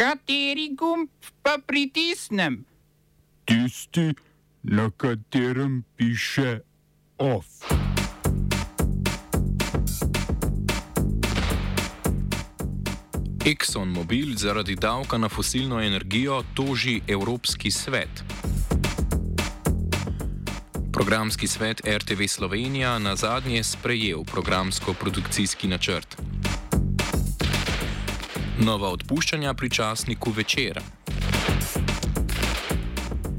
Kateri gumb pa pritisnem? Tisti, na katerem piše OF. ExxonMobil zaradi davka na fosilno energijo toži Evropski svet. Programski svet RTV Slovenija na zadnje sprejel programsko-produkcijski načrt. Nova odpuščanja pri časniku večer.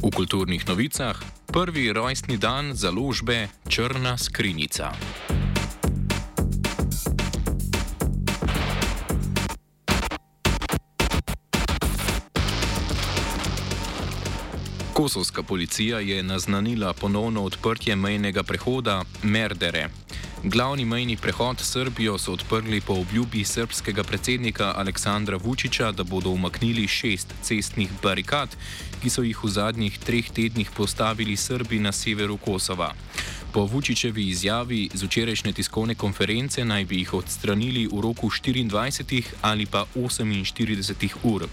V kulturnih novicah prvi rojstni dan založbe Črna skrinjica. Kosovska policija je naznanila ponovno odprtje mejnega prehoda Merdere. Glavni mejni prehod s Srbijo so odprli po obljubi srpskega predsednika Aleksandra Vučiča, da bodo umaknili šest cestnih barikad, ki so jih v zadnjih treh tednih postavili Srbi na severu Kosova. Po Vučičevi izjavi z včerajšnje tiskovne konference naj bi jih odstranili v roku 24 ali pa 48 ur.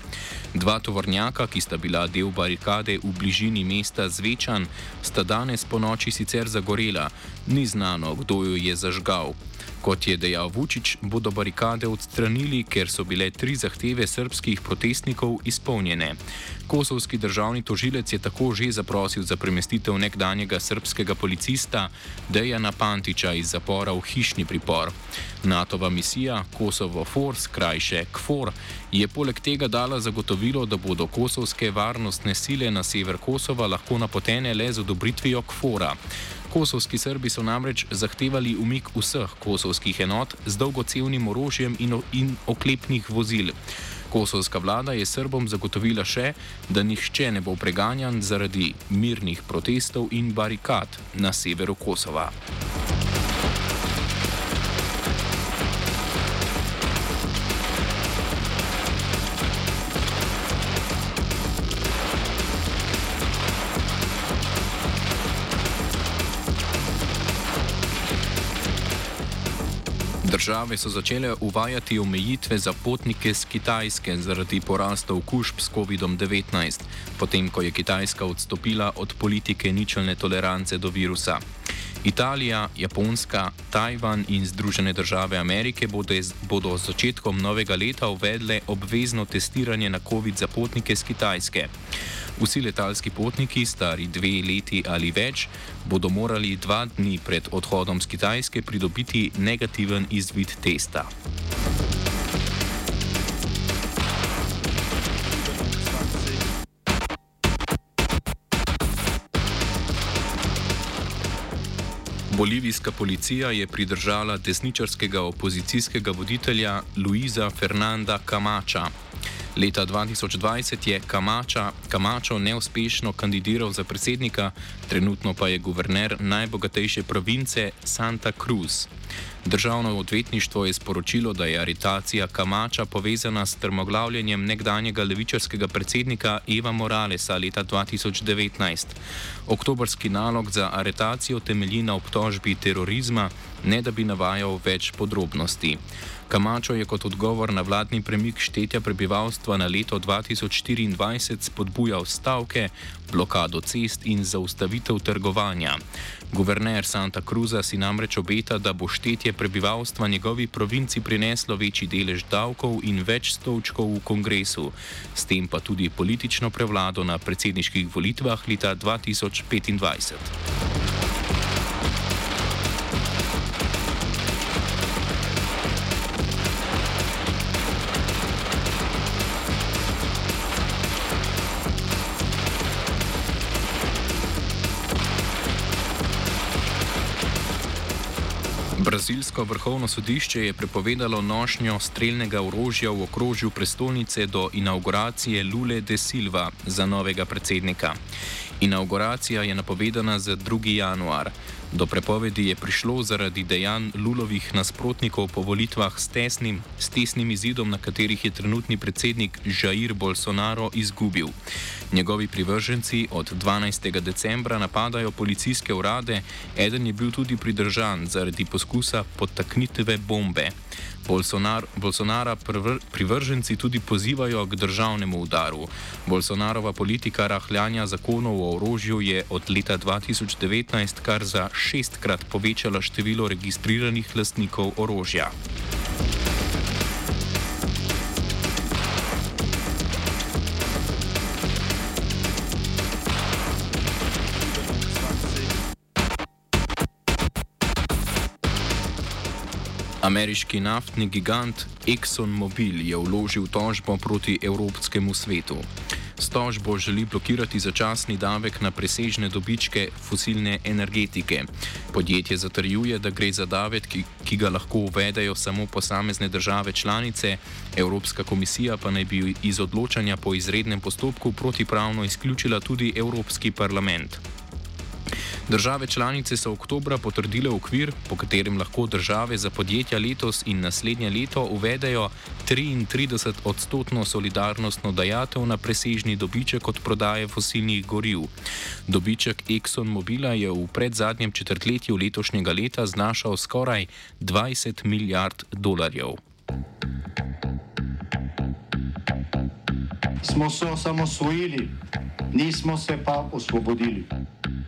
Dva tovornjaka, ki sta bila del barikade v bližini mesta Zvečan, sta danes po noči sicer zagorela, ni znano, kdo jo je zažgal. Kot je dejal Vučić, bodo barikade odstranili, ker so bile tri zahteve srpskih protestnikov izpolnjene. Kosovski državni tožilec je tako že zaprosil za premestitev nekdanjega srpskega policista Dejana Pantiča iz zapora v hišni pripor. NATO-va misija Kosovo Force, krajše KFOR, je poleg tega dala zagotovilo, da bodo kosovske varnostne sile na sever Kosova lahko napotene le z odobritvijo KFOR-a. Kosovski Srbi so namreč zahtevali umik vseh kosovskih enot z dolgocevnim orožjem in, in oklepnih vozil. Kosovska vlada je Srbom zagotovila še, da nihče ne bo preganjan zaradi mirnih protestov in barikad na severu Kosova. Države so začele uvajati omejitve za potnike z Kitajske zaradi porasta okužb s COVID-19, potem ko je Kitajska odstopila od politike ničelne tolerance do virusa. Italija, Japonska, Tajvan in Združene države Amerike bodo, bodo z začetkom novega leta uvedle obvezno testiranje na COVID za potnike z Kitajske. Vsi letalski potniki, stari dve leti ali več, bodo morali dva dni pred odhodom z Kitajske pridobiti negativen izvid testa. Bolivijska policija je pridržala desničarskega opozicijskega voditelja Luisa Fernanda Camača. Leta 2020 je Kamača, Kamačo neuspešno kandidiral za predsednika, trenutno pa je guverner najbogatejše province Santa Cruz. Državno odvetništvo je sporočilo, da je aretacija Kamača povezana s trmoglavljanjem nekdanjega levičarskega predsednika Eva Moralesa leta 2019. Oktobrski nalog za aretacijo temelji na obtožbi terorizma, ne da bi navajal več podrobnosti. Kamačo je kot odgovor na vladni premik štetja prebivalstva na leto 2024 spodbujal stavke, blokado cest in zaustavitev trgovanja. Guverner Santa Cruza si namreč obeta, da bo štetje prebivalstva njegovi provinci prineslo večji delež davkov in več stolčkov v kongresu, s tem pa tudi politično prevlado na predsedniških volitvah leta 2025. Brazilsko vrhovno sodišče je prepovedalo nošnjo streljnega orožja v okrožju prestolnice do inauguracije Lule de Silva za novega predsednika. Inauguracija je napovedana za 2. januar. Do prepovedi je prišlo zaradi dejanj Lulovih nasprotnikov po volitvah s tesnim, s tesnim izidom, na katerih je trenutni predsednik Jair Bolsonaro izgubil. Njegovi privrženci od 12. decembra napadajo policijske urade, eden je bil tudi pridržan zaradi poskusa podtaknitve bombe. Bolsonar, Bolsonara prvr, privrženci tudi pozivajo k državnemu udaru. Bolsonarova politika rahljanja zakonov o orožju je od leta 2019 kar za šestkrat povečala število registriranih lastnikov orožja. Ameriški naftni gigant ExxonMobil je vložil tožbo proti Evropskemu svetu. S tožbo želi blokirati začasni davek na presežne dobičke fosilne energetike. Podjetje zatrjuje, da gre za davek, ki, ki ga lahko uvedejo samo posamezne države članice, Evropska komisija pa naj bi iz odločanja po izrednem postopku protipravno izključila tudi Evropski parlament. Države članice so oktobra potrdile okvir, po katerem lahko države za podjetja letos in naslednje leto uvedejo 33 odstotno solidarnostno dajatev na presežni dobiček od prodaje fosilnih goriv. Dobiček ExxonMobila je v predzadnjem četrtletju letošnjega leta znašal skoraj 20 milijard dolarjev. Smo se osamosvojili, nismo se pa osvobodili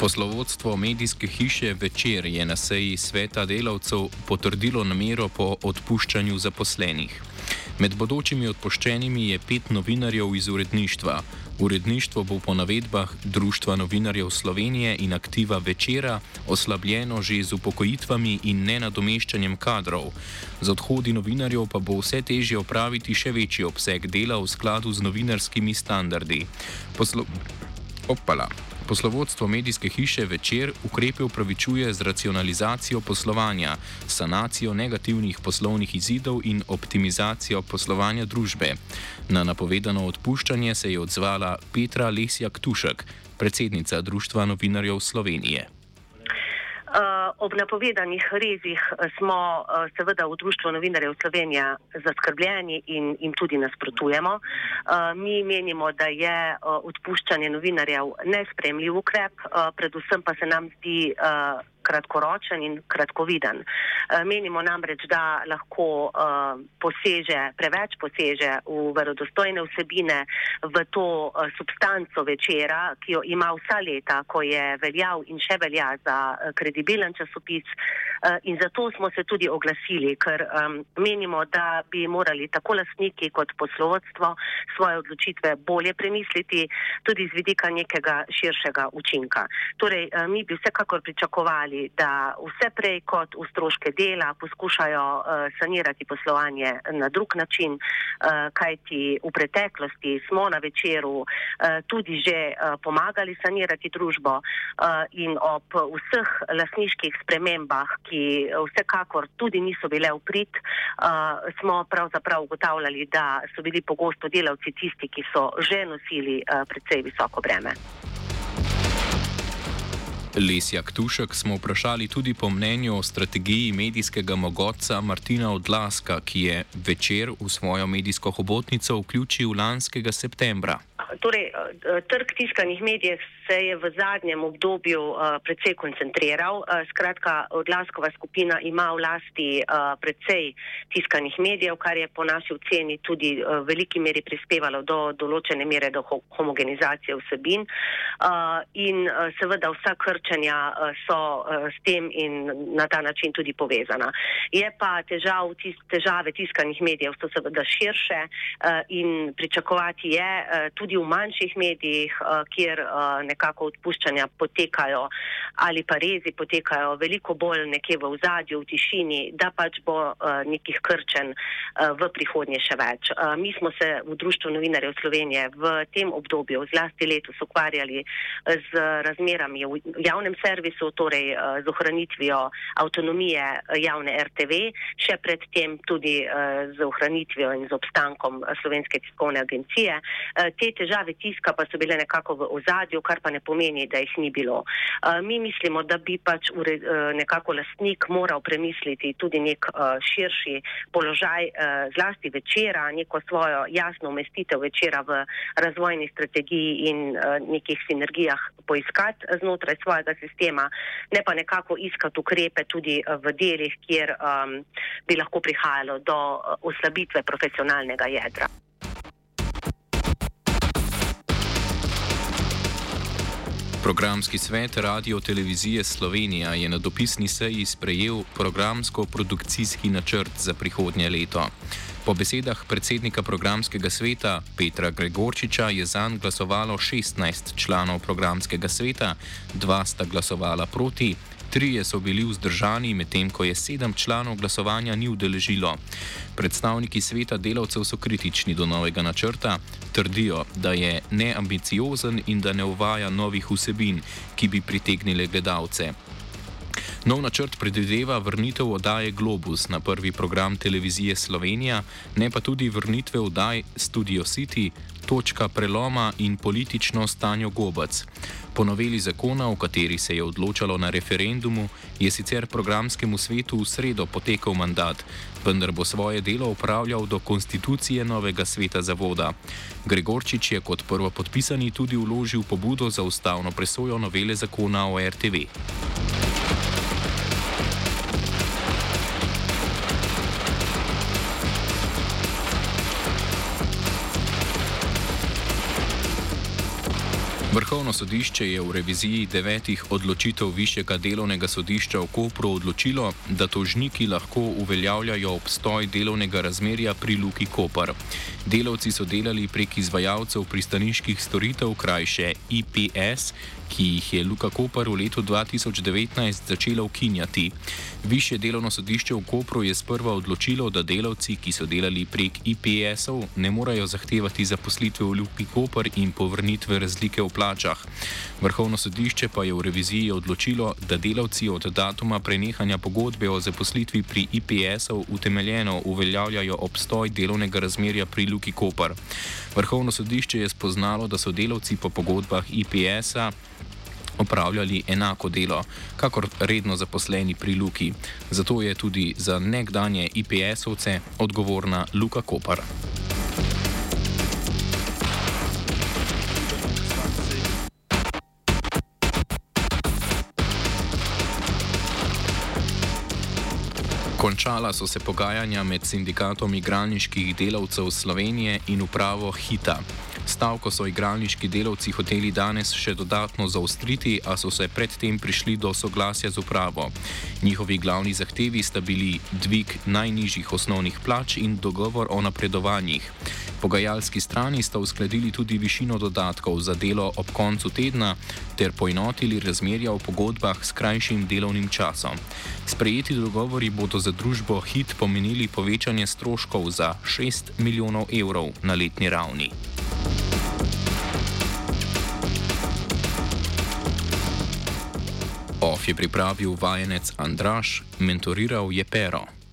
Poslovodstvo medijske hiše Večer je na seji sveta delavcev potrdilo namero po odpuščanju zaposlenih. Med bodočimi odpuščenimi je pet novinarjev iz uredništva. Uredništvo bo po navedbah Društva novinarjev Slovenije in aktiva Večera oslabljeno že z upokojitvami in nenadomeščanjem kadrov. Z odhodi novinarjev pa bo vse težje opraviti še večji obseg dela v skladu z novinarskimi standardi. Poslo Opala. Poslovodstvo medijske hiše Večer ukrepe upravičuje z racionalizacijo poslovanja, sanacijo negativnih poslovnih izidov in optimizacijo poslovanja družbe. Na napovedano odpuščanje se je odzvala Petra Lesjak Tušek, predsednica Društva novinarjev Slovenije. Ob napovedanih rezih uh, smo uh, seveda v Društvu novinarjev Slovenije zaskrbljeni in jim tudi nasprotujemo. Mi menimo, da je odpuščanje novinarjev nespremljiv ukrep, predvsem pa se nam zdi kratkoročen in kratkoviden. Eh, menimo namreč, da lahko eh, poseže, preveč poseže v verodostojne vsebine, v to eh, substanco večera, ki jo ima vsa leta, ko je veljal in še velja za kredibilen časopis. In zato smo se tudi oglasili, ker um, menimo, da bi morali tako lastniki kot poslovodstvo svoje odločitve bolje premisliti, tudi z vidika nekega širšega učinka. Torej, mi bi vsekakor pričakovali, da vse prej kot v stroške dela poskušajo uh, sanirati poslovanje na drug način, uh, kajti v preteklosti smo na večeru uh, tudi že uh, pomagali sanirati družbo uh, in ob vseh lasniških spremembah, ki vsekakor tudi niso bile uprit, uh, smo pravzaprav ugotavljali, da so bili pogosto delavci tisti, ki so že nosili uh, predvsej visoko breme. Lesja Ktušek smo vprašali tudi po mnenju o strategiji medijskega mogotca Martina Odlaska, ki je večer v svojo medijsko hobotnico vključil lanskega septembra. Torej, trg tiskanih medijev se je v zadnjem obdobju uh, precej koncentriral. Uh, skratka, odlaskova skupina ima v lasti uh, precej tiskanih medijev, kar je po naši oceni tudi uh, v veliki meri prispevalo do določene mere do ho homogenizacije vsebin. Uh, in uh, seveda vsa krčanja uh, so uh, s tem in na ta način tudi povezana. Je pa težav, tis težave tiskanih medijev so seveda širše uh, in pričakovati je uh, tudi v manjših medijih, uh, kjer uh, nekako odpuščanja potekajo ali pa rezi potekajo veliko bolj nekje v ozadju, v tišini, da pač bo uh, nekih krčen uh, v prihodnje še več. Uh, mi smo se v Društvu novinarjev Slovenije v tem obdobju, zlasti letos, ukvarjali z razmerami v javnem servisu, torej z ohranitvijo avtonomije javne RTV, še predtem tudi z ohranitvijo in z obstankom Slovenske tiskovne agencije. Te težave tiska pa so bile nekako v ozadju, kar pa ne pomeni, da jih ni bilo. Mi mislimo, da bi pač uh, nekako lastnik moral premisliti tudi nek uh, širši položaj, uh, zlasti večera, neko svojo jasno umestitev večera v razvojni strategiji in nekih sinergijah poiskati znotraj svojega sistema, ne pa nekako iskati ukrepe tudi v delih, kjer um, bi lahko prihajalo do oslabitve profesionalnega jedra. Programski svet Radio Televizije Slovenija je na dopisni seji sprejel programsko-produkcijski načrt za prihodnje leto. Po besedah predsednika programskega sveta Petra Gregorčiča je zanj glasovalo 16 članov programskega sveta, dva sta glasovala proti, Trije so bili vzdržani, medtem ko je sedem članov glasovanja ni udeležilo. Predstavniki sveta delavcev so kritični do novega načrta, trdijo, da je neambiciozen in da ne uvaja novih vsebin, ki bi pritegnile gledalce. Nov načrt predvideva vrnitev oddaje Globus na prvi program televizije Slovenija, ne pa tudi vrnitve oddaj Studio City, točka preloma in politično stanje Gobac. Po noveli zakona, o kateri se je odločalo na referendumu, je sicer programskemu svetu v sredo potekal mandat, vendar bo svoje delo upravljal do konstitucije novega sveta zavoda. Gregorčič je kot prvo podpisani tudi uložil pobudo za ustavno presojo novele zakona o RTV. Sodišče je v reviziji devetih odločitev Višjega delovnega sodišča v Kopru odločilo, da tožniki lahko uveljavljajo obstoj delovnega razmerja pri Luki Kopr. Delavci so delali prek izvajalcev pristaniških storitev krajše IPS, ki jih je Luka Koper v letu 2019 začela ukinjati. Više delovno sodišče v Kopru je sprva odločilo, da delavci, ki so delali prek IPS-ov, ne morejo zahtevati zaposlitve v Luki Koper in povrnitve razlike v plačah. Vrhovno sodišče pa je v reviziji odločilo, da delavci od datuma prenehanja pogodbe o zaposlitvi pri IPS-ov utemeljeno uveljavljajo obstoj delovnega razmerja pri Luki Koper. Vrhovno sodišče je spoznalo, da so delavci po pogodbah IPS-a opravljali enako delo, kakor redno zaposleni pri Luki. Zato je tudi za nekdanje IPS-ovce odgovorna Luka Kopar. Končala so se pogajanja med sindikatom igralniških delavcev Slovenije in upravo Hita. Stavko so igralniški delavci hoteli danes še dodatno zaostriti, a so se predtem prišli do soglasja z upravo. Njihovi glavni zahtevi sta bili dvig najnižjih osnovnih plač in dogovor o napredovanjih. Pogajalski strani sta uskladili tudi višino dodatkov za delo ob koncu tedna ter poenotili razmerja v pogodbah s krajšim delovnim časom. Sprejeti dogovori bodo za družbo HIT pomenili povečanje stroškov za 6 milijonov evrov na letni ravni. OF je pripravil vajenec Andraš, mentoriral je Pero.